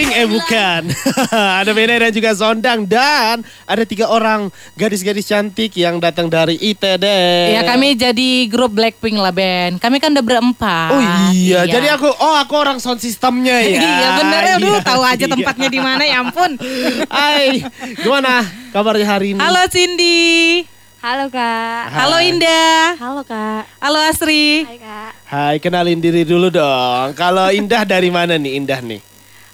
Blackpink eh bukan. ada Bene dan juga Sondang dan ada tiga orang gadis-gadis cantik yang datang dari ITD. Ya kami jadi grup Blackpink lah Ben. Kami kan udah berempat. Oh iya, jadi aku oh aku orang sound systemnya ya. iya bener ya, aduh Iya, tahu aja iya. tempatnya di mana ya ampun. Hai, gimana kabarnya hari ini? Halo Cindy. Halo kak. Halo Indah. Halo kak. Halo Asri. Hai kak. Hai, kenalin diri dulu dong. Kalau Indah dari mana nih Indah nih?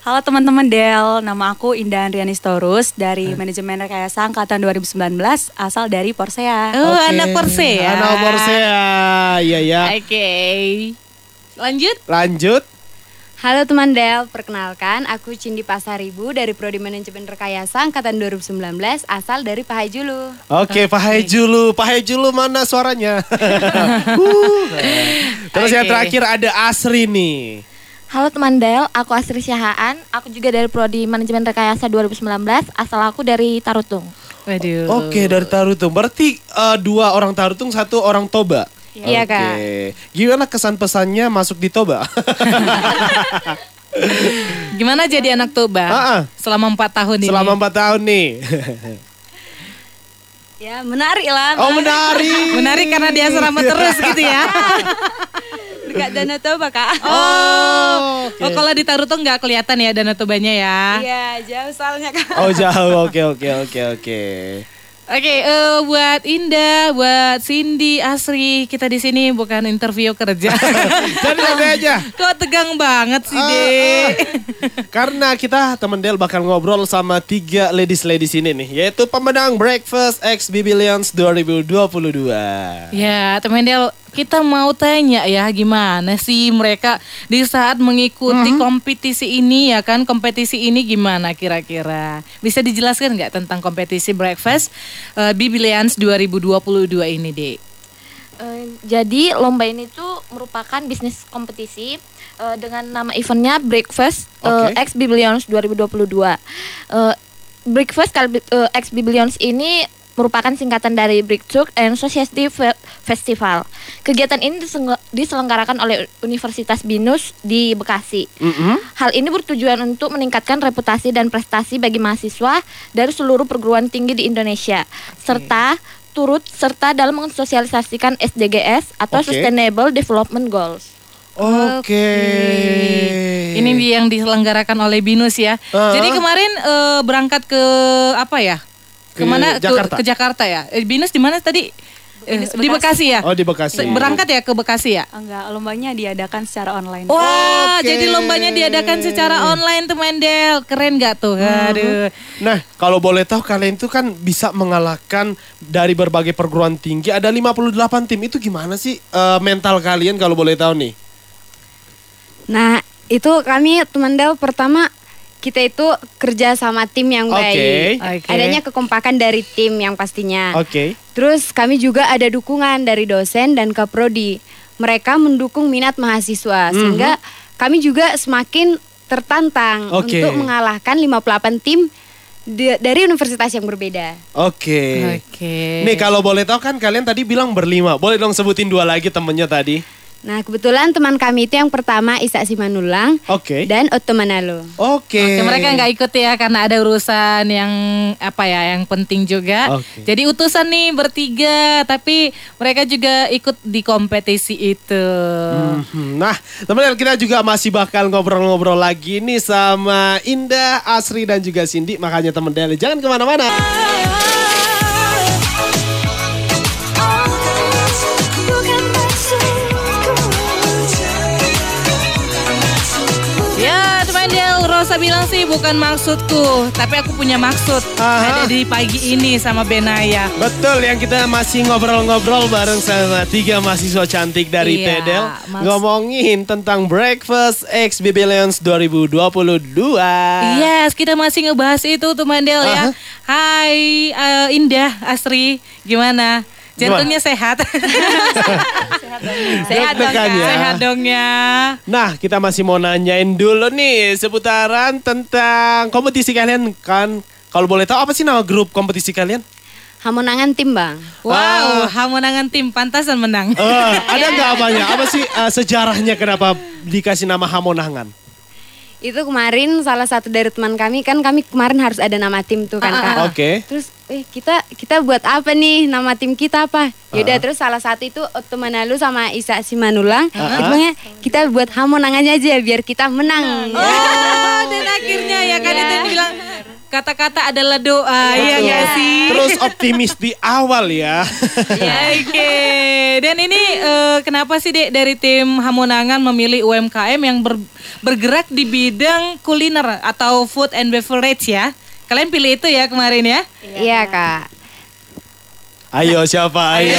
Halo teman-teman Del, nama aku Indah Andriani Storus dari Manajemen Rekayasa Angkatan 2019 asal dari Porsea. Oh Oke, anak Persea. Anak Porsea. Iya ya. Oke. Lanjut. Lanjut. Halo teman Del, perkenalkan aku Cindy Pasaribu dari Prodi Manajemen Rekayasa Angkatan 2019 asal dari Pahai Julu. Oke, Pak Haijulu. Pak Haijulu mana suaranya? Uh. Terus yang Oke. terakhir ada Asri nih. Halo teman Del, aku Astri Syahaan. Aku juga dari Prodi Manajemen Rekayasa 2019. Asal aku dari Tarutung. Waduh. Oke, dari Tarutung. Berarti eh, dua orang Tarutung, satu orang Toba. Iya, Oke. Kak. Gimana kesan pesannya masuk di Toba? Gimana jadi anak Toba? Ah, ah. Selama empat tahun ini. Selama empat tahun nih. Ya menarik lah. oh menarik. Menarik karena dia asrama terus gitu ya. Dekat Danau Toba kak. Oh, oke. Oh kalau di Tarutung nggak kelihatan ya Danau Tobanya ya. Iya jauh soalnya kak. Oh jauh, oke oke oke oke. Oke, eh, buat Indah, buat Cindy, Asri, kita di sini bukan interview kerja. Jadi nanti aja. Kok tegang banget sih, Ah, Dek? Karena kita temen Del bakal ngobrol sama tiga ladies-ladies ini nih, yaitu pemenang Breakfast X Bibilions 2022. Ya, teman Del, kita mau tanya ya gimana sih mereka di saat mengikuti Mhm. kompetisi ini ya kan kompetisi ini gimana kira-kira bisa dijelaskan nggak tentang kompetisi breakfast uh, Bibilians 2022 ini dek? Eh, jadi lomba ini tuh merupakan bisnis kompetisi eh, dengan nama eventnya Breakfast eh, Oke. X Bibilions 2022. Eh, Breakfast kali eh, X Bibilions ini merupakan singkatan dari Breakthrough and Society Fe- Festival. Kegiatan ini diselenggarakan oleh Universitas Binus di Bekasi. Mm-mm. Hal ini bertujuan untuk meningkatkan reputasi dan prestasi bagi mahasiswa dari seluruh perguruan tinggi di Indonesia, serta turut serta dalam mensosialisasikan SDGs atau Oke. Sustainable Development Goals. Oke. Ini dia yang diselenggarakan oleh Binus ya. Ah. Jadi kemarin eh, berangkat ke apa ya? Ke Ke mana? Jakarta. Ke, ke Jakarta ya. Eh, Binus di mana tadi? Eh, Binus di Bekasi ya. Oh di Bekasi. Berangkat ya ke Bekasi ya. Enggak, lombanya diadakan secara online. Wah, Oke. jadi lombanya diadakan secara online tuh Mendel. Keren gak tuh? Aduh. Nah, kalau boleh tahu kalian itu kan bisa mengalahkan dari berbagai perguruan tinggi ada 58 tim. Itu gimana sih eh, mental kalian kalau boleh tahu nih? Nah, itu kami teman Del pertama kita itu kerja sama tim yang baik. Oke. Adanya kekompakan dari tim yang pastinya. Oke. Terus kami juga ada dukungan dari dosen dan kaprodi. Mereka mendukung minat mahasiswa sehingga kami juga semakin tertantang Oke. untuk mengalahkan 58 tim di- dari universitas yang berbeda. Oke. Oke. Nih kalau boleh tahu kan kalian tadi bilang berlima. Boleh dong sebutin dua lagi temennya tadi. Nah, kebetulan teman kami itu yang pertama Isa Simanulang Oke. dan Otto Manalo. Oke. Oke, mereka nggak ikut ya karena ada urusan yang apa ya yang penting juga. Oke. Jadi utusan nih bertiga, tapi mereka juga ikut di kompetisi itu. Mhm. Nah, teman-teman kita juga masih bakal ngobrol-ngobrol lagi nih sama Indah, Asri dan juga Cindy. Makanya teman Deli jangan ke mana-mana. Del, Rosa bilang sih bukan maksudku, tapi aku punya maksud. Aha. Ada di pagi ini sama Benaya. Betul yang kita masih ngobrol-ngobrol bareng sama tiga mahasiswa cantik dari Iya, Tedel maks- ngomongin tentang Breakfast X Bibilions 2022. Yes, kita masih ngebahas itu tuh Mandel ya. Aha. Hai eh, Indah, Asri, gimana? Jantungnya sehat. Sehat dong, Deg-degan Kak. ya. sehat dong ya. Nah, kita masih mau nanyain dulu nih seputaran tentang kompetisi kalian kan. Kalau boleh tahu apa sih nama grup kompetisi kalian? Hamonangan tim, Bang. Wow, Hamonangan tim pantasan menang. Eh, ada nggak apanya? Apa sih eh, sejarahnya kenapa dikasih nama Hamonangan? Itu kemarin salah satu dari teman kami kan kami kemarin harus ada nama tim tuh kan Ah, ah, kak. ah. Oke. Terus eh kita kita buat apa nih nama tim kita apa? Yaudah Ah. terus salah satu itu Otto Manalu sama Isa Simanulang. Ah. Itu bilangnya, kita buat hamonangannya aja biar kita menang. Ya. Oh, dan akhirnya ya kan itu yang bilang kata-kata adalah doa, iya Betul. nggak sih? Terus optimis di awal ya. Oke, dan ini eh, kenapa sih Dek dari tim Hamonangan memilih UMKM yang ber- bergerak di bidang kuliner atau food and beverage ya? Kalian pilih itu ya kemarin ya? Iya kak. Ayo siapa? Ayo.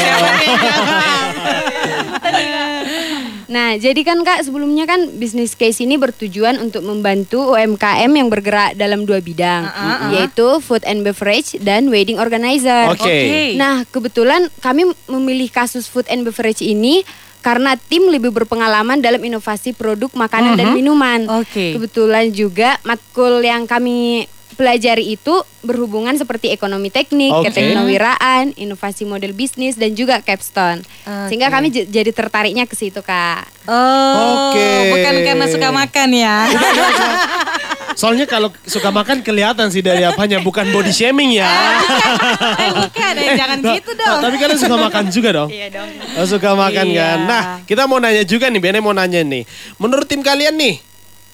Nah, jadi kan Kak sebelumnya kan bisnis case ini bertujuan untuk membantu UMKM yang bergerak dalam dua bidang, ah. yaitu food and beverage dan wedding organizer. Oke. Nah, kebetulan kami memilih kasus food and beverage ini karena tim lebih berpengalaman dalam inovasi produk makanan dan minuman. Oke. Kebetulan juga matkul yang kami pelajari itu berhubungan seperti ekonomi teknik, keteknowiraan, inovasi model bisnis dan juga capstone. Sehingga Oke. kami jadi tertariknya ke situ, Kak. Oh, Oke. bukan karena suka makan ya? Soalnya kalau suka makan kelihatan sih dari apanya, bukan body shaming ya. eh bukan, eh, jangan Nah, gitu nah, dong. tapi kalian suka makan juga dong? Iya dong. Oh, suka makan Iya. kan? Nah, kita mau nanya juga nih, Bene mau nanya nih. Menurut tim kalian nih,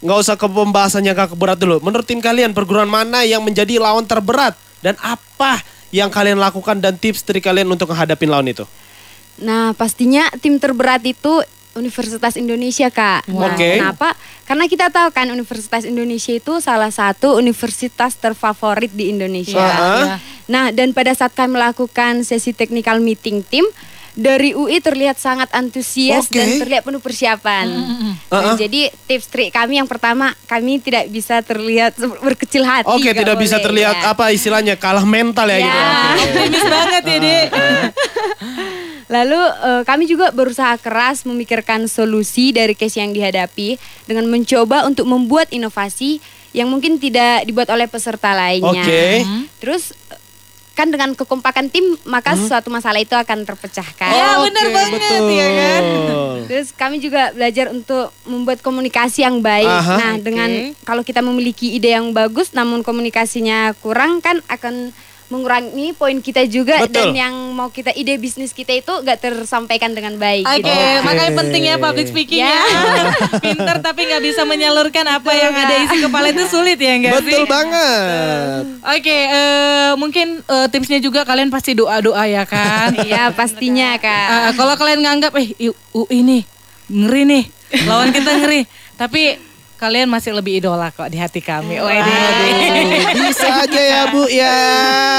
nggak usah ke pembahasannya kak berat dulu. Menurut tim kalian, perguruan mana yang menjadi lawan terberat? Dan apa yang kalian lakukan dan tips dari kalian untuk menghadapi lawan itu? Nah, pastinya tim terberat itu Universitas Indonesia, Kak. Nah, Oke. Kenapa? Karena kita tahu kan Universitas Indonesia itu salah satu universitas terfavorit di Indonesia. Iya, iya. Nah, dan pada saat kami melakukan sesi technical meeting tim dari UI terlihat sangat antusias Oke. dan terlihat penuh persiapan. Nah, Uh-uh. Jadi tips trik kami yang pertama, kami tidak bisa terlihat berkecil hati. Oke, nggak tidak bisa boleh, terlihat ya. apa istilahnya kalah mental ya, Ya. gitu. Optimis banget ya, Dek. Lalu eh, kami juga berusaha keras memikirkan solusi dari case yang dihadapi dengan mencoba untuk membuat inovasi yang mungkin tidak dibuat oleh peserta lainnya. Oke. Terus kan dengan kekompakan tim maka suatu masalah itu akan terpecahkan. Ya, Oke, benar banget, betul. ya kan? Terus kami juga belajar untuk membuat komunikasi yang baik. Aha. Nah, Oke. dengan kalau kita memiliki ide yang bagus namun komunikasinya kurang kan akan mengurangi poin kita juga Betul. dan yang mau kita ide bisnis kita itu gak tersampaikan dengan baik. Oke, gitu. Oke. makanya penting ya public speaking ya. Ya. Pinter tapi nggak bisa menyalurkan apa yang ada isi kepala itu sulit ya enggak sih? Betul banget. Oke, eh, mungkin eh, tipsnya juga kalian pasti doa-doa ya kan? Iya pastinya kak. Eh, kalau kalian nganggap eh i- UI nih ngeri nih, lawan kita ngeri, tapi kalian masih lebih idola kok di hati kami. Wede. Aduh, bisa aja ya Bu ya.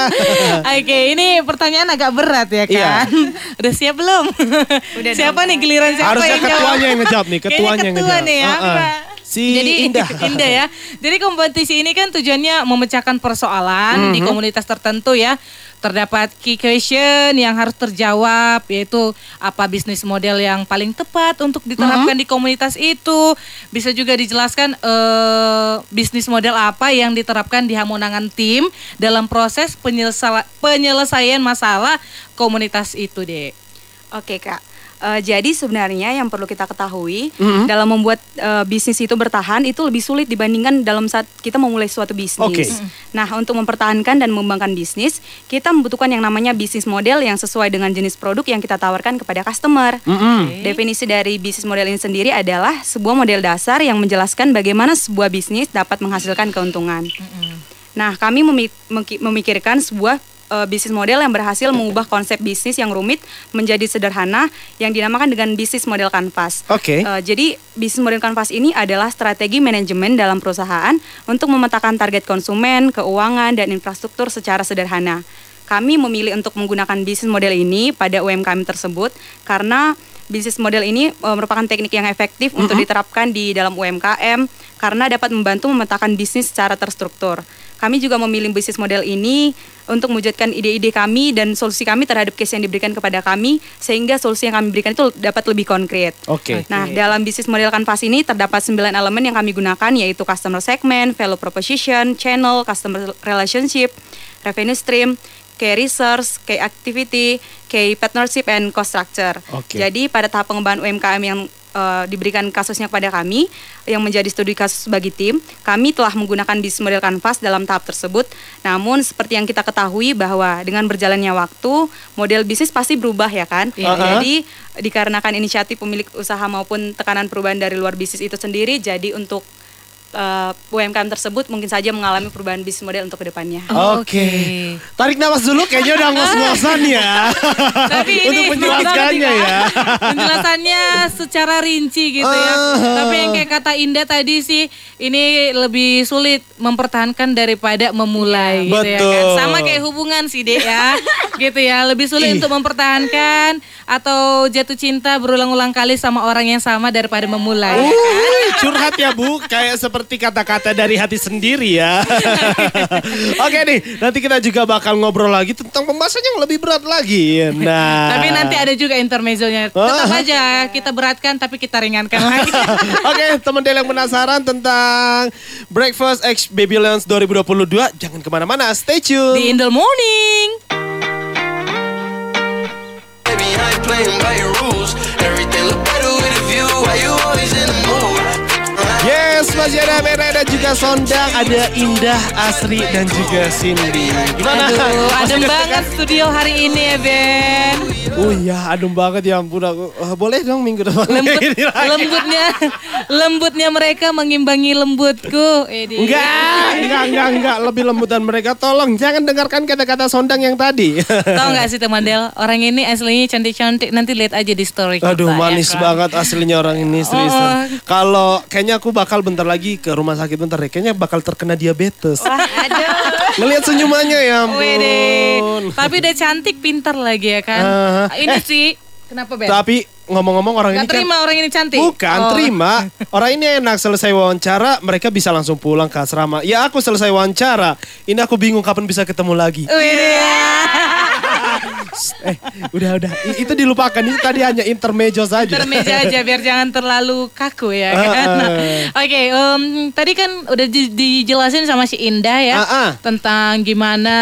Oke, ini pertanyaan agak berat ya Iya. kan? Udah siap belum? siapa nih giliran siapa Harusnya yang jawab? ketuanya yang ngejawab nih, Kayaknya ketuanya yang ketua ngejawab. nih ya, Uh-uh. Mbak. Si Jadi Indah. Indah ya. Jadi kompetisi ini kan tujuannya memecahkan persoalan di Mhm. komunitas tertentu ya. Terdapat key question yang harus terjawab yaitu apa bisnis model yang paling tepat untuk diterapkan di komunitas itu. Bisa juga dijelaskan eh, bisnis model apa yang diterapkan di Hamonangan tim dalam proses penyelesa- penyelesaian masalah komunitas itu deh. Oke kak. Eh, jadi sebenarnya yang perlu kita ketahui Mhm. dalam membuat eh, bisnis itu bertahan itu lebih sulit dibandingkan dalam saat kita memulai suatu bisnis. Oke. Nah untuk mempertahankan dan mengembangkan bisnis kita membutuhkan yang namanya bisnis model yang sesuai dengan jenis produk yang kita tawarkan kepada customer. Mm-mm. Definisi dari bisnis model ini sendiri adalah sebuah model dasar yang menjelaskan bagaimana sebuah bisnis dapat menghasilkan keuntungan. Nah, kami memi- meki- memikirkan sebuah eh, bisnis model yang berhasil mengubah konsep bisnis yang rumit menjadi sederhana yang dinamakan dengan bisnis model kanvas. Oke. Eh, jadi bisnis model kanvas ini adalah strategi manajemen dalam perusahaan untuk memetakan target konsumen, keuangan, dan infrastruktur secara sederhana. Kami memilih untuk menggunakan bisnis model ini pada UMKM tersebut karena bisnis model ini eh, merupakan teknik yang efektif untuk diterapkan di dalam UMKM karena dapat membantu memetakan bisnis secara terstruktur. Kami juga memilih bisnis model ini untuk mewujudkan ide-ide kami dan solusi kami terhadap case yang diberikan kepada kami sehingga solusi yang kami berikan itu dapat lebih konkret. Oke. Nah, dalam bisnis model Canvas ini terdapat 9 elemen yang kami gunakan yaitu customer segment, value proposition, channel, customer relationship, revenue stream, key research, key activity, key partnership, and cost structure. Oke. Jadi pada tahap pengembangan UMKM yang eh, diberikan kasusnya kepada kami yang menjadi studi kasus bagi tim, kami telah menggunakan bisnis model kanvas dalam tahap tersebut. Namun seperti yang kita ketahui bahwa dengan berjalannya waktu, model bisnis pasti berubah ya kan. Iya. Jadi dikarenakan inisiatif pemilik usaha maupun tekanan perubahan dari luar bisnis itu sendiri, jadi untuk eh, UMKM tersebut mungkin saja mengalami perubahan bisnis model untuk ke depannya. Oke. Tarik nafas dulu kayaknya udah ngos-ngosan ya. Tapi ini Untuk menjelaskannya banget, ya. Penjelasannya secara rinci gitu ya. Ah. Tapi yang kayak kata Indah tadi sih ini lebih sulit mempertahankan daripada memulai gitu ya kan. Betul. Sama kayak hubungan sih Dek ya. gitu ya. Lebih sulit untuk mempertahankan atau jatuh cinta berulang-ulang kali sama orang yang sama daripada memulai. ya kan? Curhat ya Bu, kayak seperti kata-kata dari hati sendiri ya. Oke nih, nanti kita juga bakal ngobrol lagi tentang pembahasan yang lebih berat lagi. Nah. Tapi nanti ada juga intermezzonya. Tetap Ah. aja kita beratkan tapi kita ringankan lagi. Oke, teman Del yang penasaran tentang Breakfast X Babylons 2022, jangan ke mana-mana, stay tune. Di Indel Morning. Baby, I ain't playing by your rules. Yes, masih ada Mera dan juga Sondang, ada Indah, Asri dan juga Cindy. Gimana? Aduh, adem banget studio hari ini ya Ben. Oh iya, adem banget ya ampun aku. Eh, boleh dong minggu depan Lembut, lembutnya, lembutnya mereka mengimbangi lembutku. Edi. Enggak, enggak, enggak, enggak. Lebih lembutan mereka. Tolong jangan dengarkan kata-kata Sondang yang tadi. Tahu nggak sih teman Del, orang ini aslinya cantik-cantik. Nanti lihat aja di story kita. Aduh, ya manis kan? banget aslinya orang ini seriusan. Oh. Kalau kayaknya aku bakal bentar lagi ke rumah sakit bentar ya. Kayaknya bakal terkena diabetes. Ngelihat senyumannya ya Wede. ampun. Tapi udah cantik, pintar lagi ya kan. Ah. ini Eh. sih, kenapa Ben? Tapi ngomong-ngomong orang Gak ini kan terima orang ini cantik. Bukan Oh. terima Orang ini enak selesai wawancara Mereka bisa langsung pulang ke asrama Ya aku selesai wawancara Ini aku bingung kapan bisa ketemu lagi Wede. Eh udah udah Itu dilupakan Itu tadi hanya intermezzo saja Intermeja aja biar jangan terlalu kaku ya kan. Ah, ah. Oke, em, tadi kan udah di- dijelasin sama si Indah ya Ah, ah. tentang gimana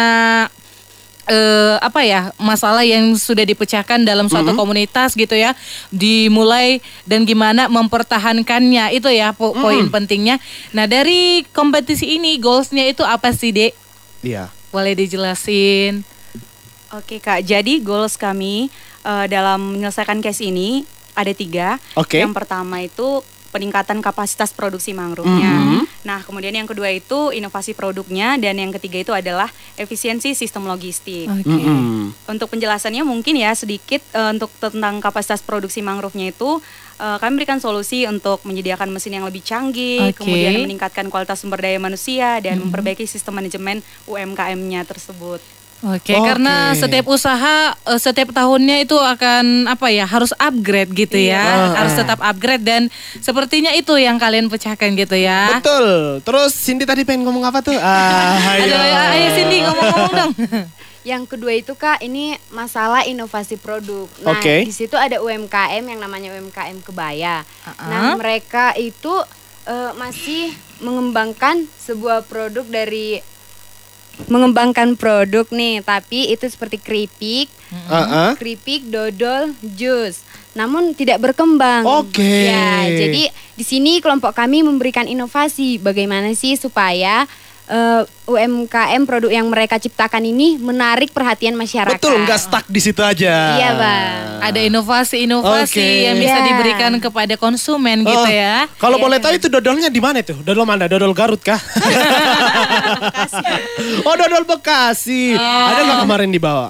eh apa ya masalah yang sudah dipecahkan dalam suatu komunitas gitu ya dimulai dan gimana mempertahankannya itu ya po- poin pentingnya. Nah dari kompetisi ini goalsnya itu apa sih dek? Iya Boleh dijelasin? Oke kak, jadi goals kami eh, dalam menyelesaikan case ini ada tiga. Oke. Yang pertama itu peningkatan kapasitas produksi mangrove-nya. Mhm. Nah, kemudian yang kedua itu inovasi produknya dan yang ketiga itu adalah efisiensi sistem logistik. Oke. Mm-mm. Untuk penjelasannya mungkin ya sedikit eh, untuk tentang kapasitas produksi mangrove-nya itu eh, kami berikan solusi untuk menyediakan mesin yang lebih canggih, Oke. kemudian meningkatkan kualitas sumber daya manusia dan memperbaiki sistem manajemen UMKM-nya tersebut. Oke, Oke. karena setiap usaha eh, setiap tahunnya itu akan apa ya harus upgrade gitu ya, Iya. harus tetap upgrade dan sepertinya itu yang kalian pecahkan gitu ya. Betul Terus Cindy tadi pengen ngomong apa tuh ah, Ayo, ayo. ayo Cindy ngomong-ngomong dong. Yang kedua itu kak, ini masalah inovasi produk. Nah, Oke. di situ ada UMKM yang namanya UMKM Kebaya. Uh-uh. Nah, mereka itu eh, masih mengembangkan sebuah produk dari mengembangkan produk nih, tapi itu seperti keripik, Ah, ah. keripik, dodol, jus. Namun tidak berkembang. Oke. Ya, jadi di sini kelompok kami memberikan inovasi bagaimana sih supaya eh, UMKM produk yang mereka ciptakan ini menarik perhatian masyarakat. Betul nggak stuck di situ aja Iya, Bang. Ada inovasi-inovasi Oke. yang bisa Ya. diberikan kepada konsumen gitu Oh, ya. Kalau Iya, boleh tahu itu dodolnya di mana tuh? Dodol mana? Dodol Garut kah? oh dodol Bekasi. Ada nggak kemarin dibawa?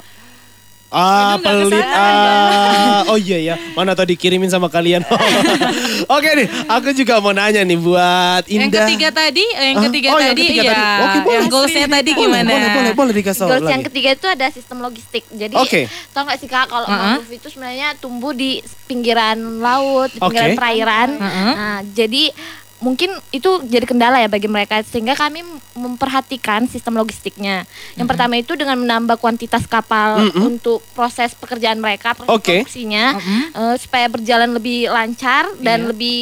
Ah, pelit. Ah, oh iya ya. Mana tadi dikirimin sama kalian? Oke nih, aku juga mau nanya nih buat Yang Indah. ketiga tadi, eh, yang Ah, ketiga oh, yang tadi ketiga ya. tadi. Oke, boleh. yang goalsnya tadi Boleh, gimana? Boleh, boleh, boleh dikasih tahu Goals lagi. yang ketiga itu ada sistem logistik. Jadi Oke. tau gak sih kak kalau Uh-uh. mangrove itu sebenarnya tumbuh di pinggiran laut, di pinggiran Oke. perairan. Uh-uh. Nah, jadi mungkin itu jadi kendala ya bagi mereka sehingga kami memperhatikan sistem logistiknya. Yang pertama itu dengan menambah kuantitas kapal Mm-mm. untuk proses pekerjaan mereka, proses Oke. produksinya eh, supaya berjalan lebih lancar dan Iya. lebih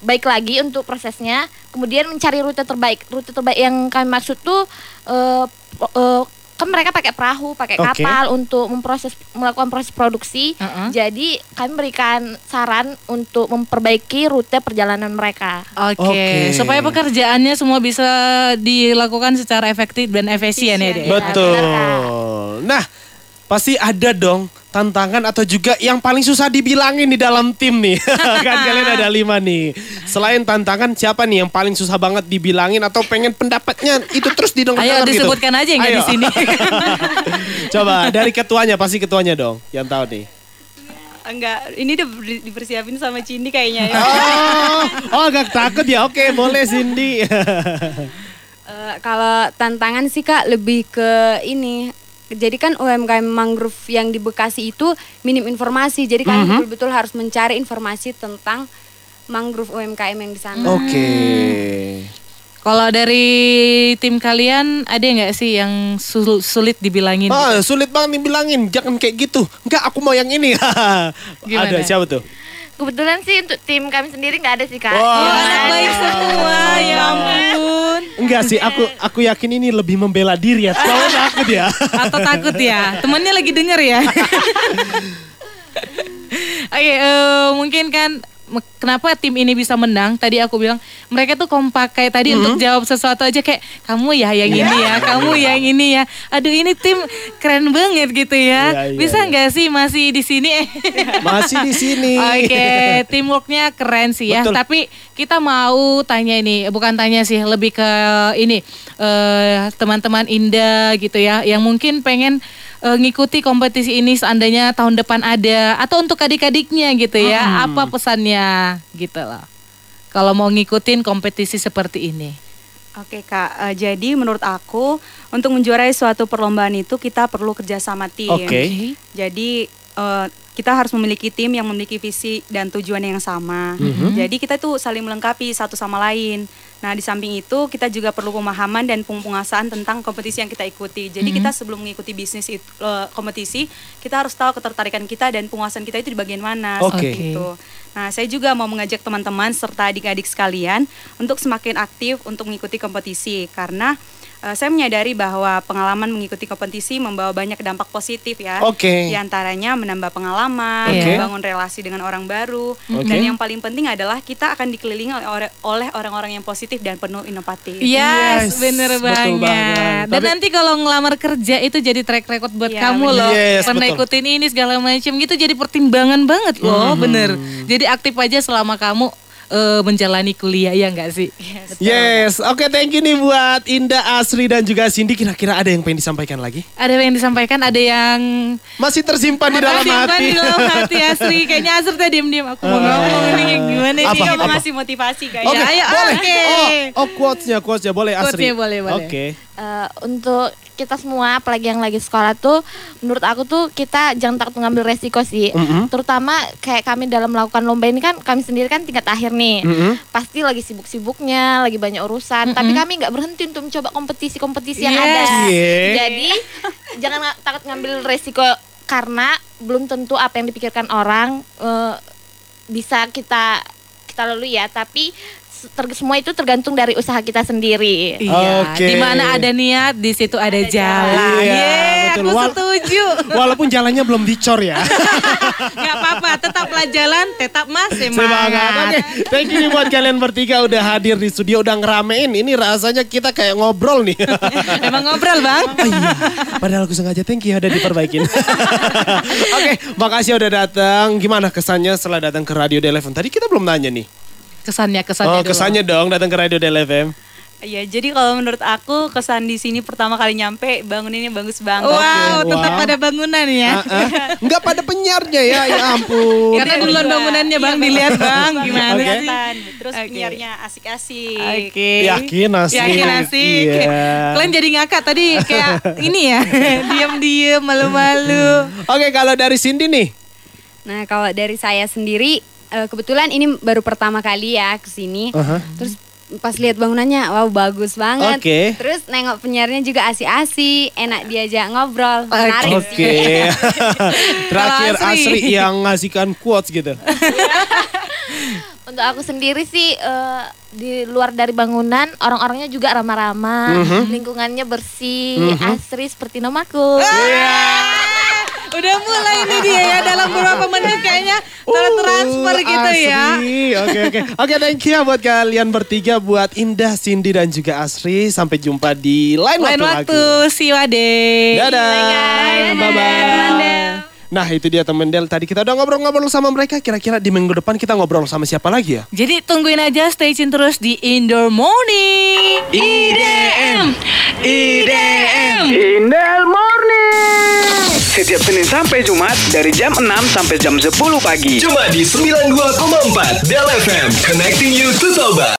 baik lagi untuk prosesnya. Kemudian mencari rute terbaik. Rute terbaik yang kami maksud tuh po- eh, kan mereka pakai perahu, pakai Oke. kapal untuk memproses melakukan proses produksi. Uh-uh. Jadi kami berikan saran untuk memperbaiki rute perjalanan mereka. Oke, Oke. supaya pekerjaannya semua bisa dilakukan secara efektif dan efisien ya, Dek. Betul. Nah, pasti ada dong tantangan atau juga yang paling susah dibilangin di dalam tim nih. kan kalian ada lima nih. Selain tantangan siapa nih yang paling susah banget dibilangin atau pengen pendapatnya itu terus didengar Ayo gitu? disebutkan aja yang di sini. Coba dari ketuanya pasti ketuanya dong yang tahu nih. Enggak, ini udah di- dipersiapin sama Cindy kayaknya ya. Oh, oh agak takut ya. Oke, boleh Cindy. Eh, kalau tantangan sih kak lebih ke ini. Jadi kan UMKM mangrove yang di Bekasi itu minim informasi. Jadi kami betul-betul harus mencari informasi tentang mangrove UMKM yang di sana. Oke. Kalau dari tim kalian ada nggak sih yang sul- sulit dibilangin? Ah, sulit banget dibilangin. Jangan kayak gitu. Enggak, aku mau yang ini. Gimana? Ada siapa tuh? Kebetulan sih untuk tim kami sendiri nggak ada sih kak. Wah. Oh, anak baik semua, ya ampun. Enggak sih, aku aku yakin ini lebih membela diri ya. Kalau takut ya. Atau takut ya? Temennya lagi denger ya? Oke, eh, mungkin kan kenapa tim ini bisa menang? Tadi aku bilang mereka tuh kompak kayak tadi untuk jawab sesuatu aja kayak kamu ya yang ini ya, kamu yang ini ya. Aduh ini tim keren banget gitu ya. Iya, iya, bisa iya. nggak sih masih di sini? Masih di sini. Oke, teamworknya keren sih ya. Betul. Tapi kita mau tanya ini, bukan tanya sih, lebih ke ini eh, teman-teman Indah gitu ya, yang mungkin pengen eh, ngikuti kompetisi ini seandainya tahun depan ada, atau untuk adik-adiknya gitu ya, apa pesannya gitu loh. Kalau mau ngikutin kompetisi seperti ini. Oke kak, Eh, jadi menurut aku untuk menjuarai suatu perlombaan itu kita perlu kerjasama tim. Oke. Jadi eh, kita harus memiliki tim yang memiliki visi dan tujuan yang sama. Mhm. Jadi kita tuh saling melengkapi satu sama lain. Nah di samping itu kita juga perlu pemahaman dan penguasaan tentang kompetisi yang kita ikuti. Jadi Mhm. kita sebelum mengikuti bisnis itu, eh, kompetisi, kita harus tahu ketertarikan kita dan penguasaan kita itu di bagian mana. Oke. seperti itu. Nah, saya juga mau mengajak teman-teman serta adik-adik sekalian untuk semakin aktif untuk mengikuti kompetisi karena eh, saya menyadari bahwa pengalaman mengikuti kompetisi membawa banyak dampak positif ya. Oke. Di antaranya menambah pengalaman, Oke. membangun relasi dengan orang baru, Oke. dan yang paling penting adalah kita akan dikelilingi oleh orang-orang yang positif dan penuh inovatif. Yes, Yes, bener betul banget. banget. Dan Tapi- nanti kalau ngelamar kerja itu jadi track record buat Iya, kamu bener. loh. Yes, Pernah betul. ikutin ini segala macam gitu jadi pertimbangan banget loh, bener. Jadi aktif aja selama kamu eh, menjalani kuliah ya enggak sih? Yes, oke thank you nih buat Indah, Asri dan juga Cindy. Kira-kira ada yang pengen disampaikan lagi? Ada yang disampaikan, ada yang Masih tersimpan di dalam hati. di dalam hati Asri. Kayaknya Asri tadi diem-diem. Aku mau ngomong nih gimana Apa? nih? Dia mau Apa? ngasih motivasi kayak Oke, Ya, ayo, boleh. oke. Oh, oh quotes-nya, quotes-nya boleh Asri. Quotes-nya boleh, boleh. Oke. Eh, untuk kita semua apalagi yang lagi sekolah tuh menurut aku tuh kita jangan takut mengambil resiko sih Mm-mm. terutama kayak kami dalam melakukan lomba ini kan kami sendiri kan tingkat akhir nih Mm-mm. pasti lagi sibuk-sibuknya lagi banyak urusan tapi kami nggak berhenti untuk mencoba kompetisi-kompetisi yang Yes. ada Yeah. jadi jangan nga- takut ngambil resiko karena belum tentu apa yang dipikirkan orang eh, bisa kita kita lalui ya. Tapi ter- semua itu tergantung dari usaha kita sendiri. Iya, Oke. di mana ada niat, di situ ada, jalan. Iya, Yeay, betul. aku setuju. Walaupun jalannya belum dicor ya. Gak apa-apa, tetaplah jalan, tetap mas Semangat. semangat. Oke, thank you buat kalian bertiga udah hadir di studio, udah ngeramein. Ini rasanya kita kayak ngobrol nih. Emang ngobrol bang? Oh iya, padahal aku sengaja thank you udah diperbaikin. Oke, makasih udah datang. Gimana kesannya setelah datang ke Radio Deleven? Tadi kita belum nanya nih. Kesannya, kesannya Oh, kesannya dong datang ke Radio Deleven. Iya, jadi kalau menurut aku kesan di sini pertama kali nyampe bangunannya bagus banget. Wow, tetap wow. pada bangunan ya. Ah, ah. Enggak pada penyiarnya ya, ya ampun. Karena duluan bangunannya bang, Iya, dilihat bang, gimana sih? Kelihatan. Terus Oke. penyiarnya asik-asik. Oke. Yakin asik. Yakin asik. Iya. Kalian jadi ngakak tadi kayak ini ya, diam-diam, malu-malu. Oke, kalau dari Cindy nih. Nah, kalau dari saya sendiri eh, kebetulan ini baru pertama kali ya ke sini. Aha. Terus pas lihat bangunannya, wow bagus banget. Oke. Terus nengok penyiarnya juga asik-asik, enak diajak ngobrol, menarik Oke. sih. Terakhir Asri. Asri yang ngasihkan quotes gitu. Untuk aku sendiri sih eh, di luar dari bangunan orang-orangnya juga ramah-ramah, Mhm. lingkungannya bersih, asri seperti namaku. Udah mulai ini dia ya dalam beberapa menit kayaknya tertransfer gitu ya. Uh, Asri. Oke oke. Oke thank you buat kalian bertiga buat Indah, Cindy dan juga Asri. Sampai jumpa di lain, Lain waktu. waktu, see you ade. Dadah. Bye bye. Nah itu dia temen Del. Tadi kita udah ngobrol-ngobrol sama mereka. Kira-kira di minggu depan kita ngobrol sama siapa lagi ya? Jadi tungguin aja stay tune terus di Indoor Morning. IDM IDM Indel Morning Setiap Senin sampai Jumat dari jam 6 sampai jam 10 pagi. Cuma di 92,4 Del FM Connecting you to Toba